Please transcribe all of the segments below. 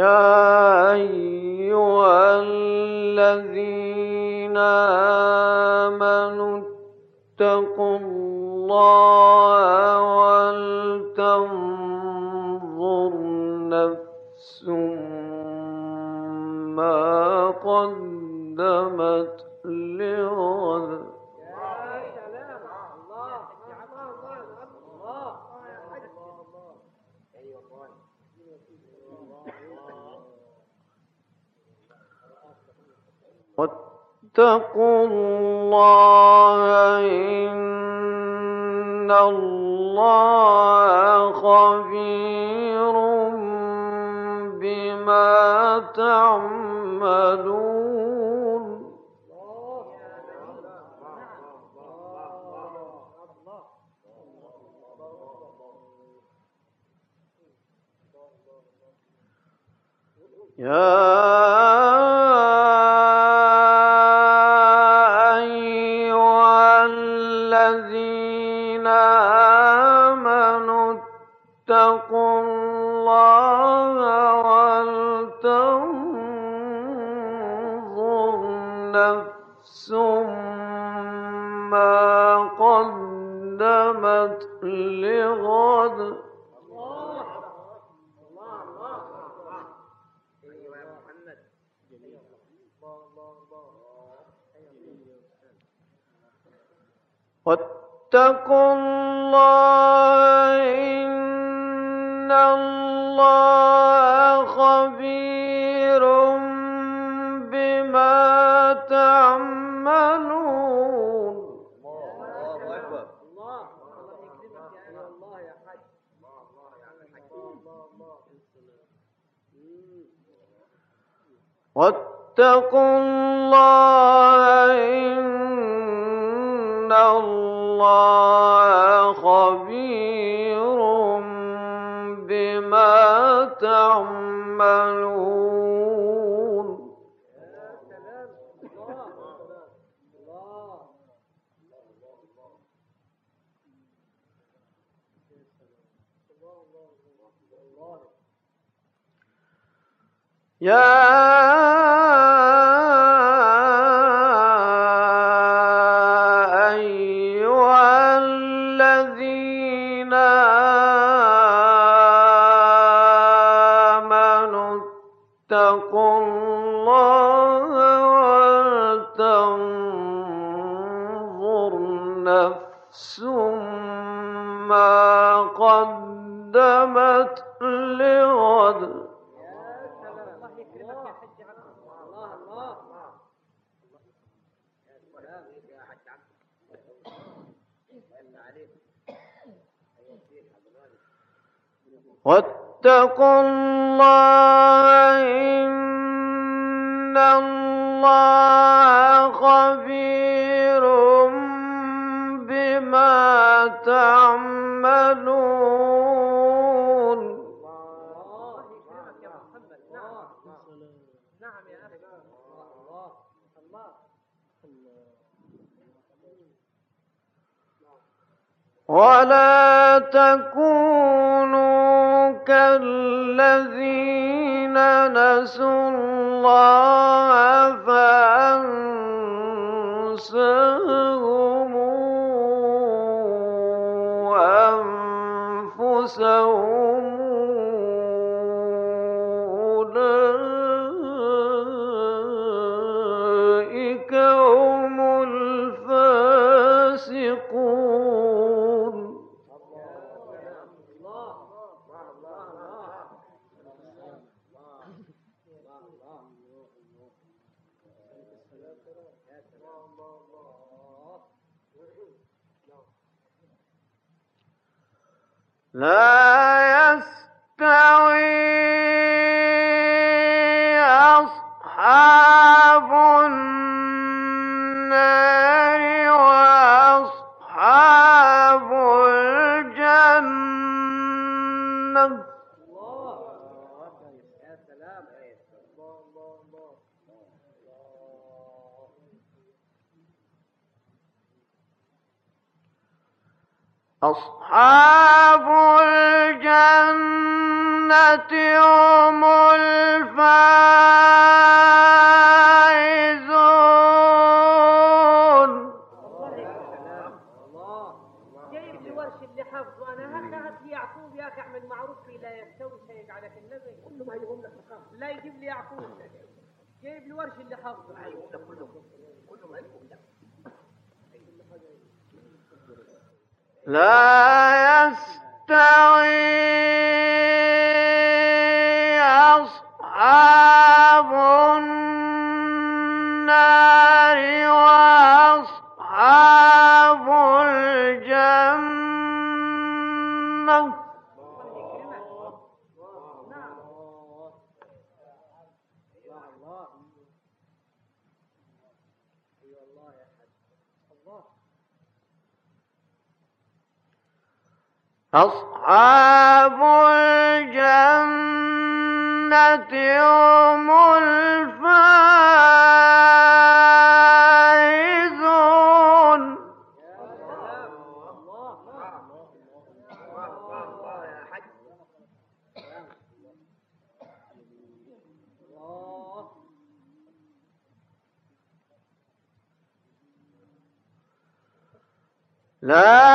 يا أيها الذين آمنوا اتقوا الله واتقوا الله إن الله خبير بما تعملون. يا واتقوا الله إن الله خبير بما تعملون واتقوا الله إن الله خبير بما تعملون. يا واتقوا الله إن الله خبير بما تعملون إيه. الله الله الله الله أصحاب الجنة هم الفائزون لا يستوي أصحاب النار. أصحاب الجنة هم الفائزون. لا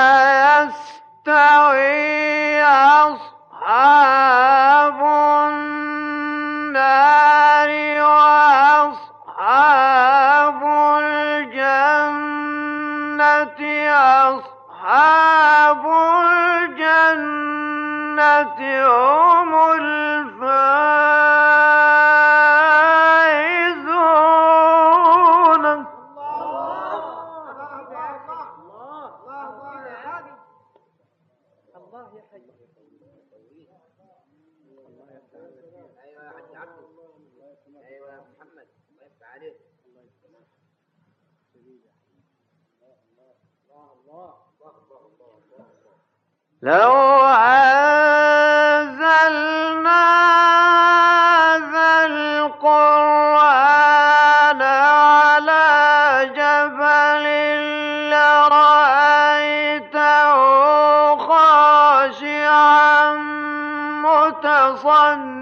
one.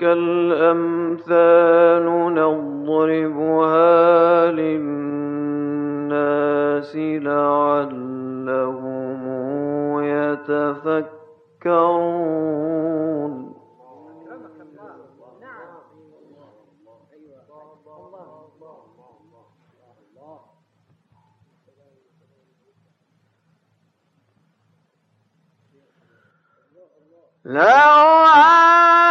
كالأمثال نضربها للناس لعلهم يتفكرون. لا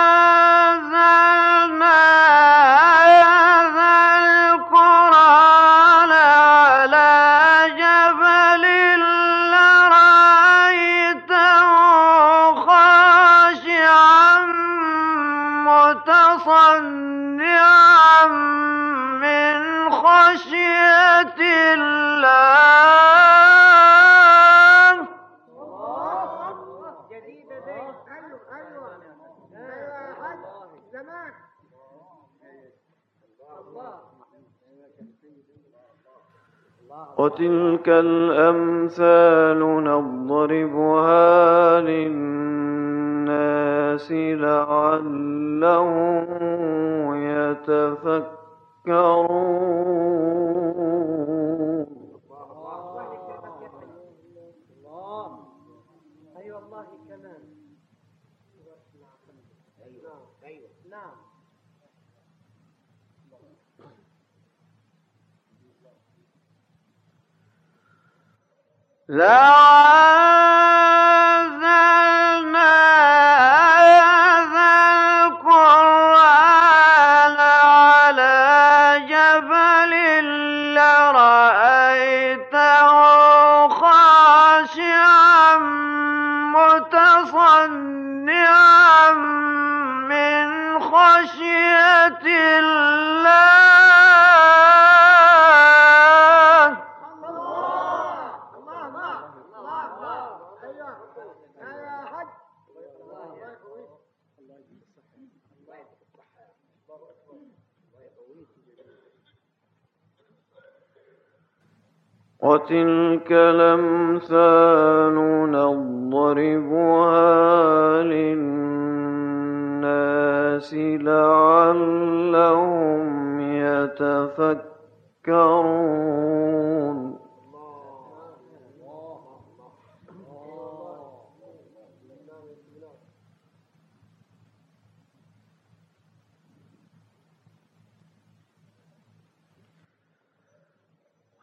وتلك الأمثال نضربها للناس لعلهم يتفكرون. Thou وتلك الأمثال نضربها للناس لعلهم يتفكرون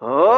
Oh!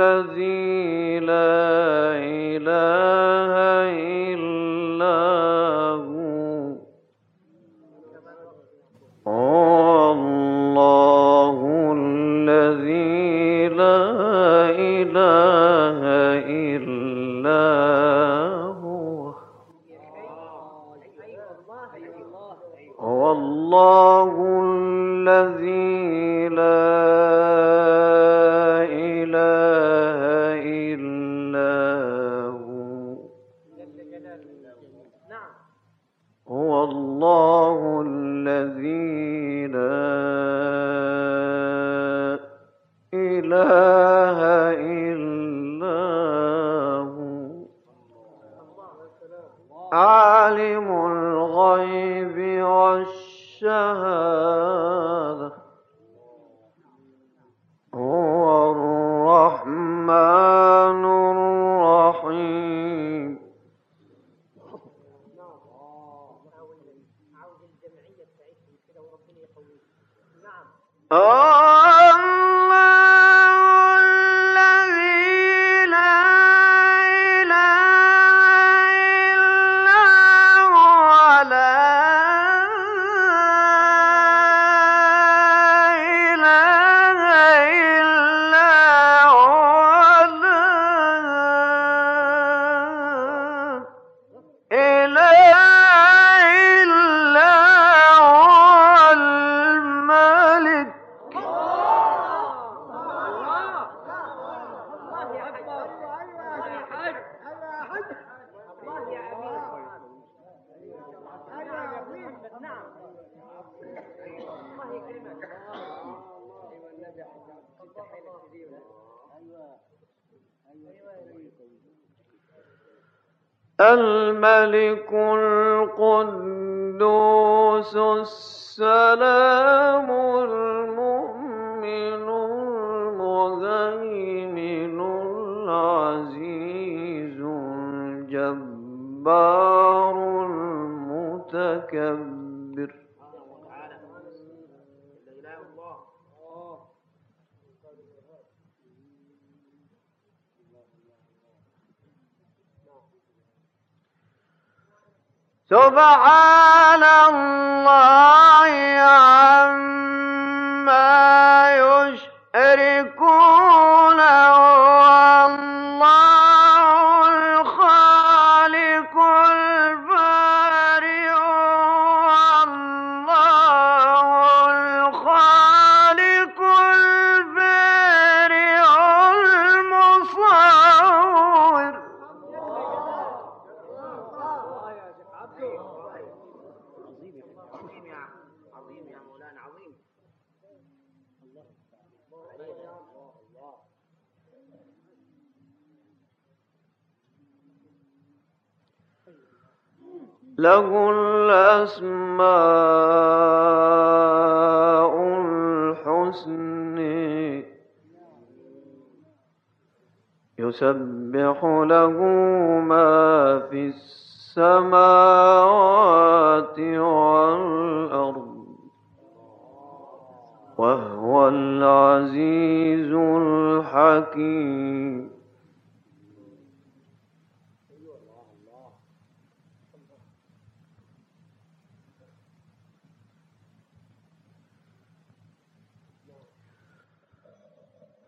الذي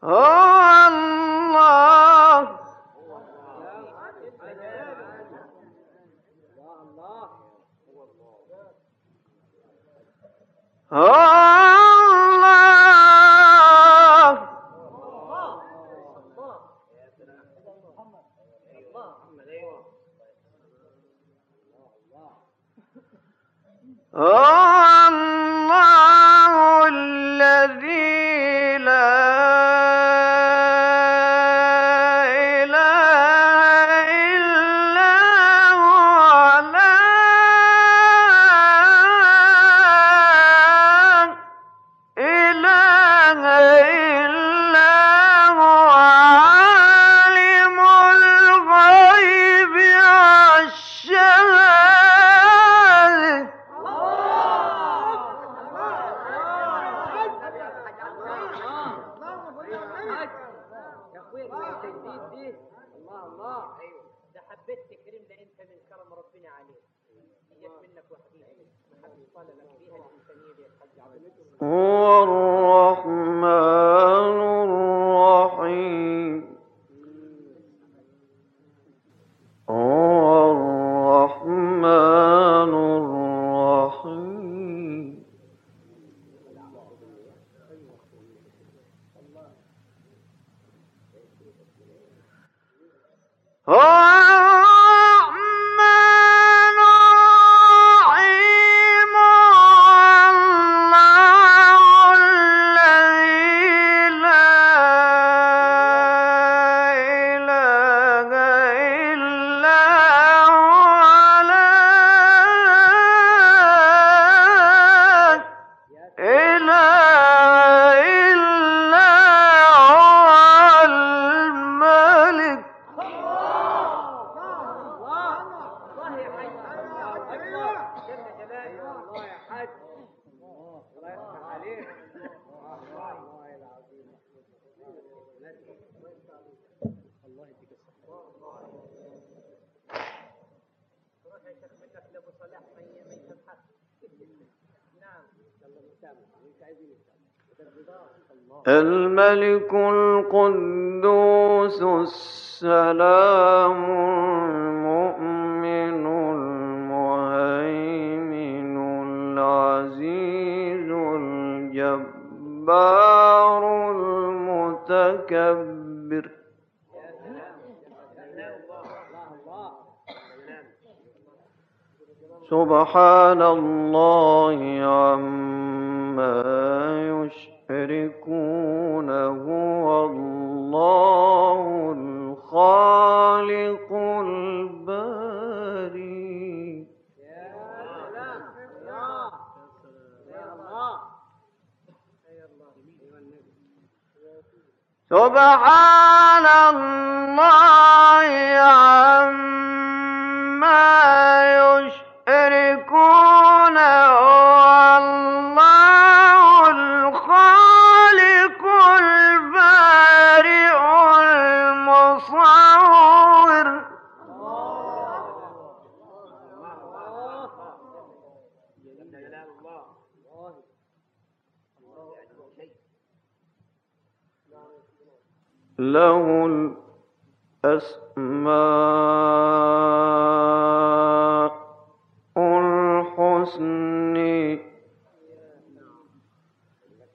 هو الجبار المتكبر. سبحان الله عما يشركون هو الله. سبحان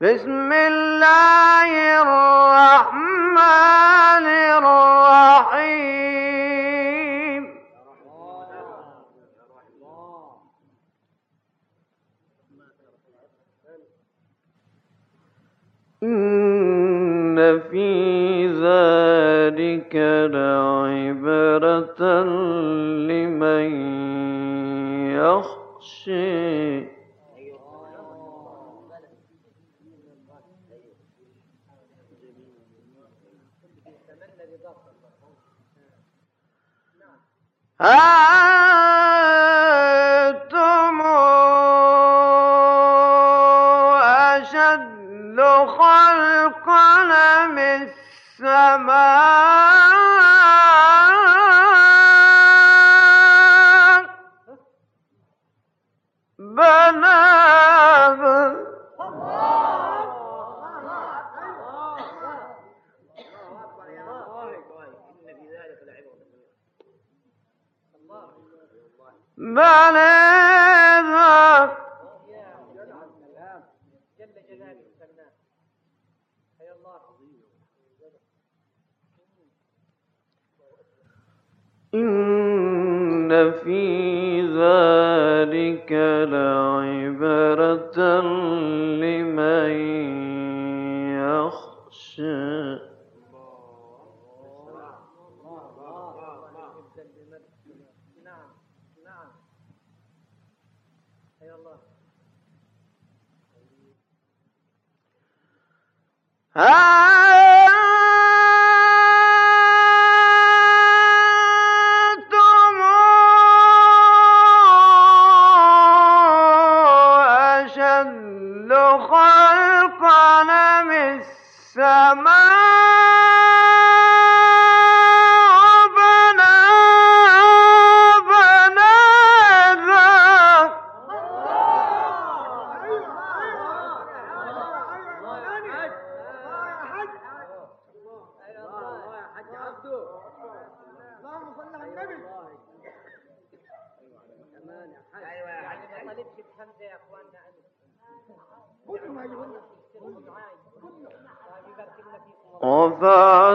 بسم الله الرحمن الرحيم. إن في ذلك لعبرة لمن يخشى. أنتم أشد من السماء؟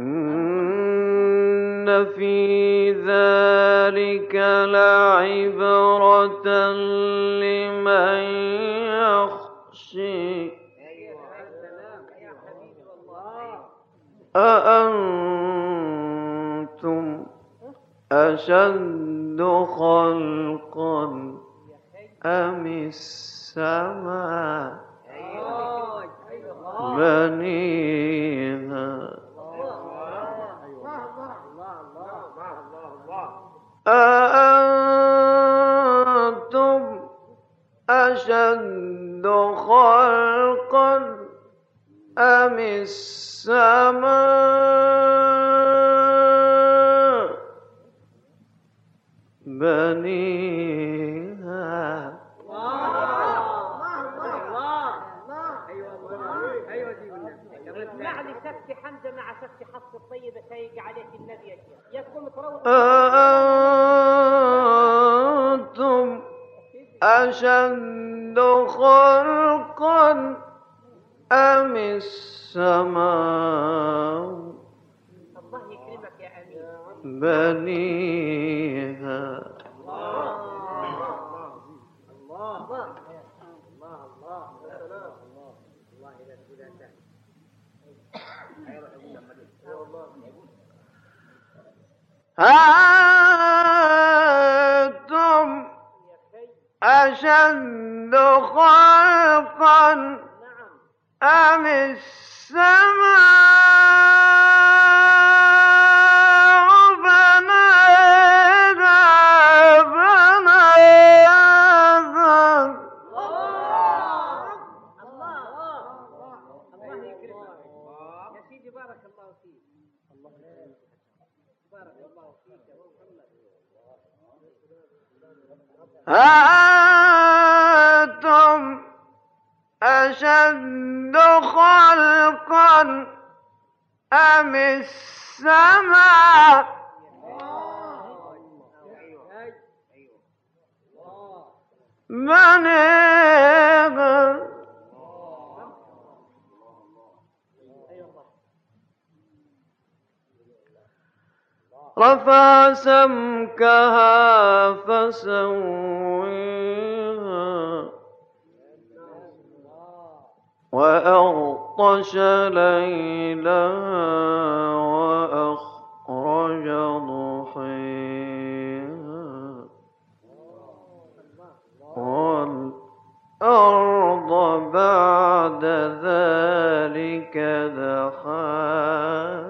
إن في ذلك لعبرة لمن يخشي. أأنتم أشد خلقا أم السماء؟ بنيها أأنتم أشد خلقا أم السماء؟ بنيها طيب أنتم أشد خلقا أم السماء؟ الله يكرمك يا أمين. وأغطش ليلها وأخرج ضحيها والأرض بعد ذلك دحاها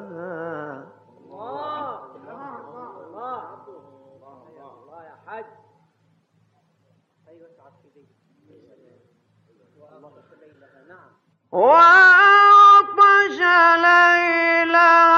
وعطش ليلها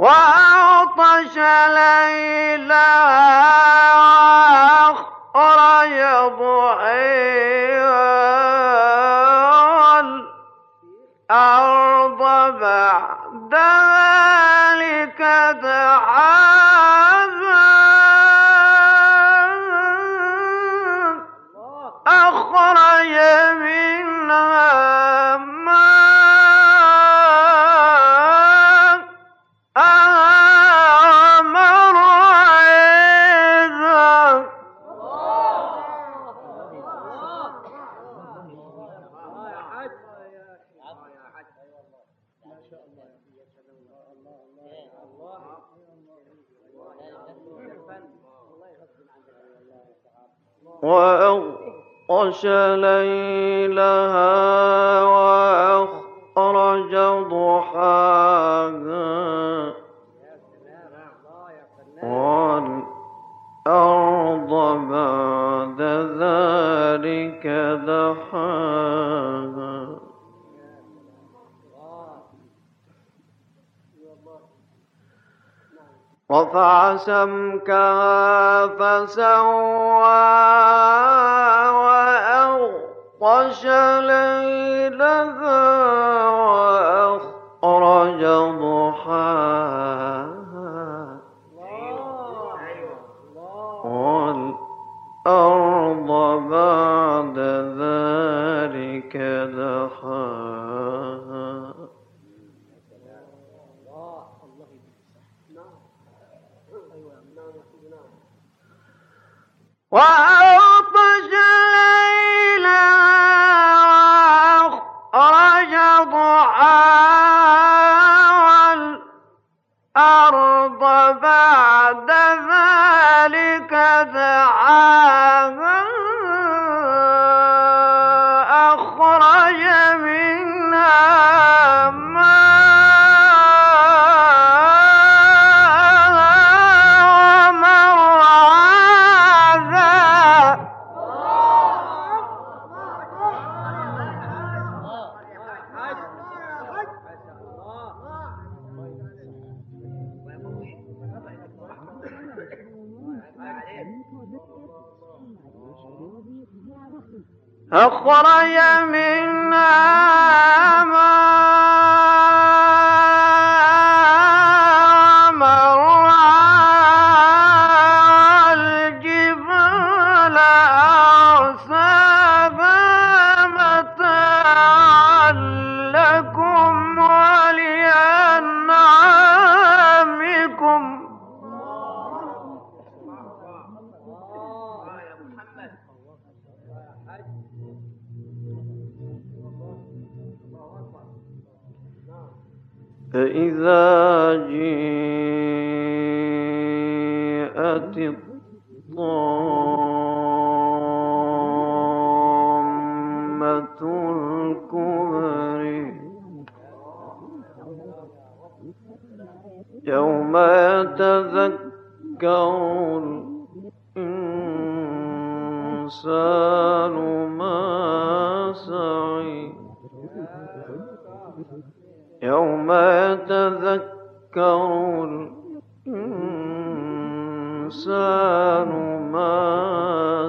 وأعطش ليلها وأخرج ضحيها رفع سمكها فسواها وأغطش ليلها وأخرج ضحاها. What. أخرج منها ماء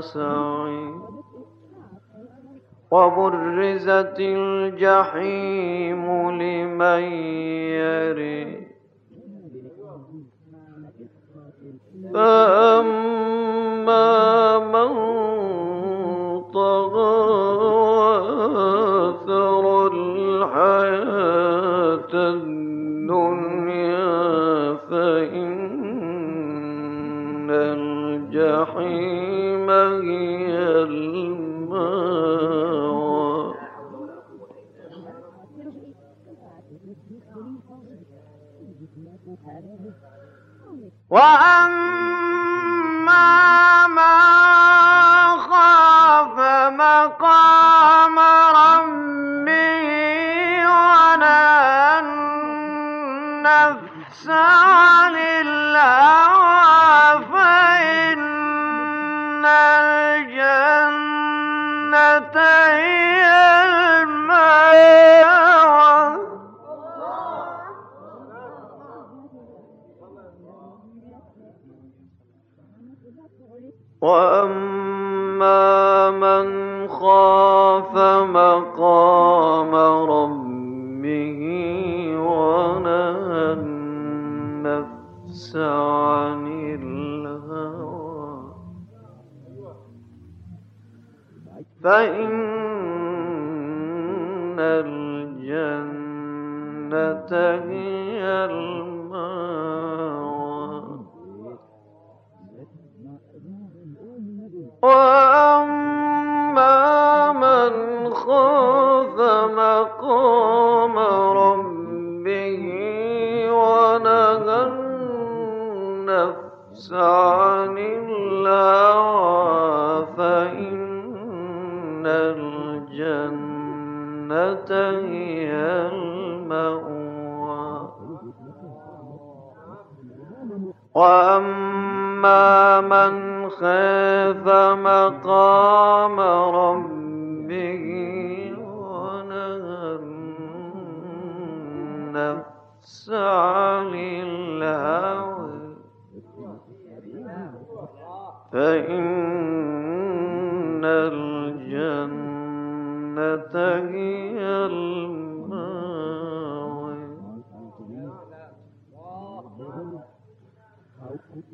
سعيد وبرزت الجحيم لمن يري. فأما وأما حقا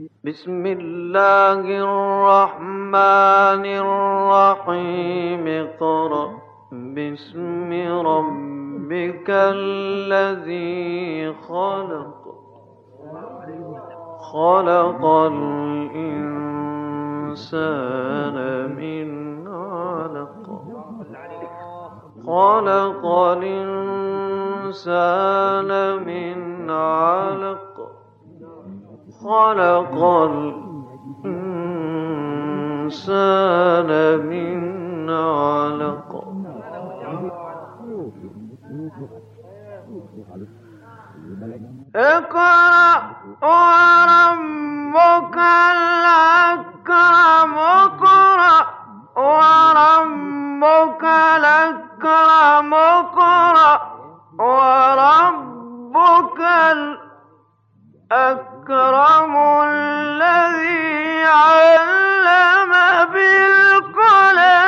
بسم الله الرحمن الرحيم. اقرأ. باسم ربك الذي خلق. خلق الإنسان من علق. خلق الإنسان من علق. خلق الإنسان من علق. اقرأ وربك الأكرم. اقرأ وربك الأكرم. اقرأ وربك الأكرم. الذي علم بالقلم.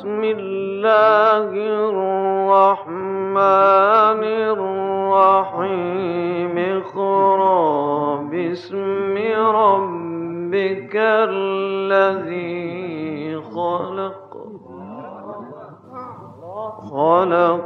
بسم الله الرحمن الرحيم. اقرأ باسم ربك الذي خلق. خلق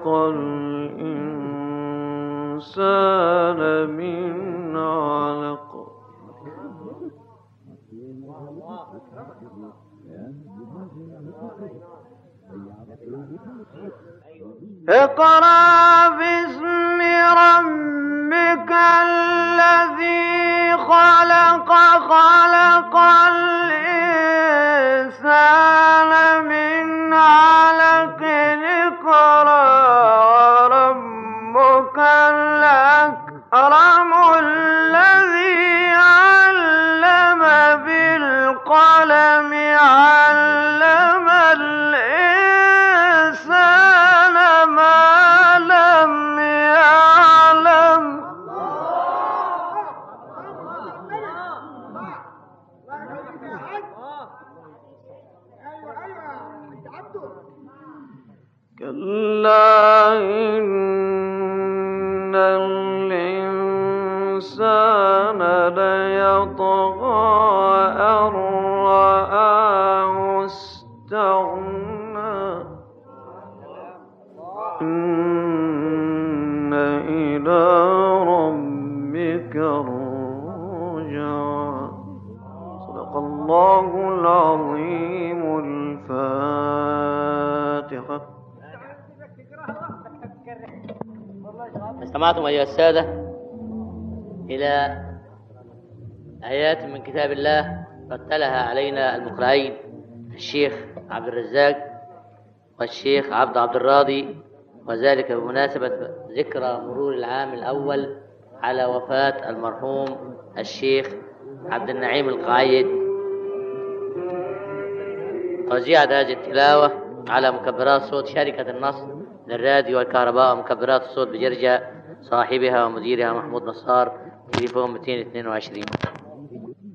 استمعتم أيها السادة إلى آيات من كتاب الله رتلها علينا المقرئين الشيخ عبد الرزاق والشيخ عبد عبد الراضي وذلك بمناسبة ذكرى مرور العام الأول على وفاة المرحوم الشيخ عبد النعيم القايد. توزيعت هذه التلاوة على مكبرات صوت شركة النصر للراديو والكهرباء ومكبرات الصوت بجرجة صاحبها ومديرها محمود نصار تليفون 222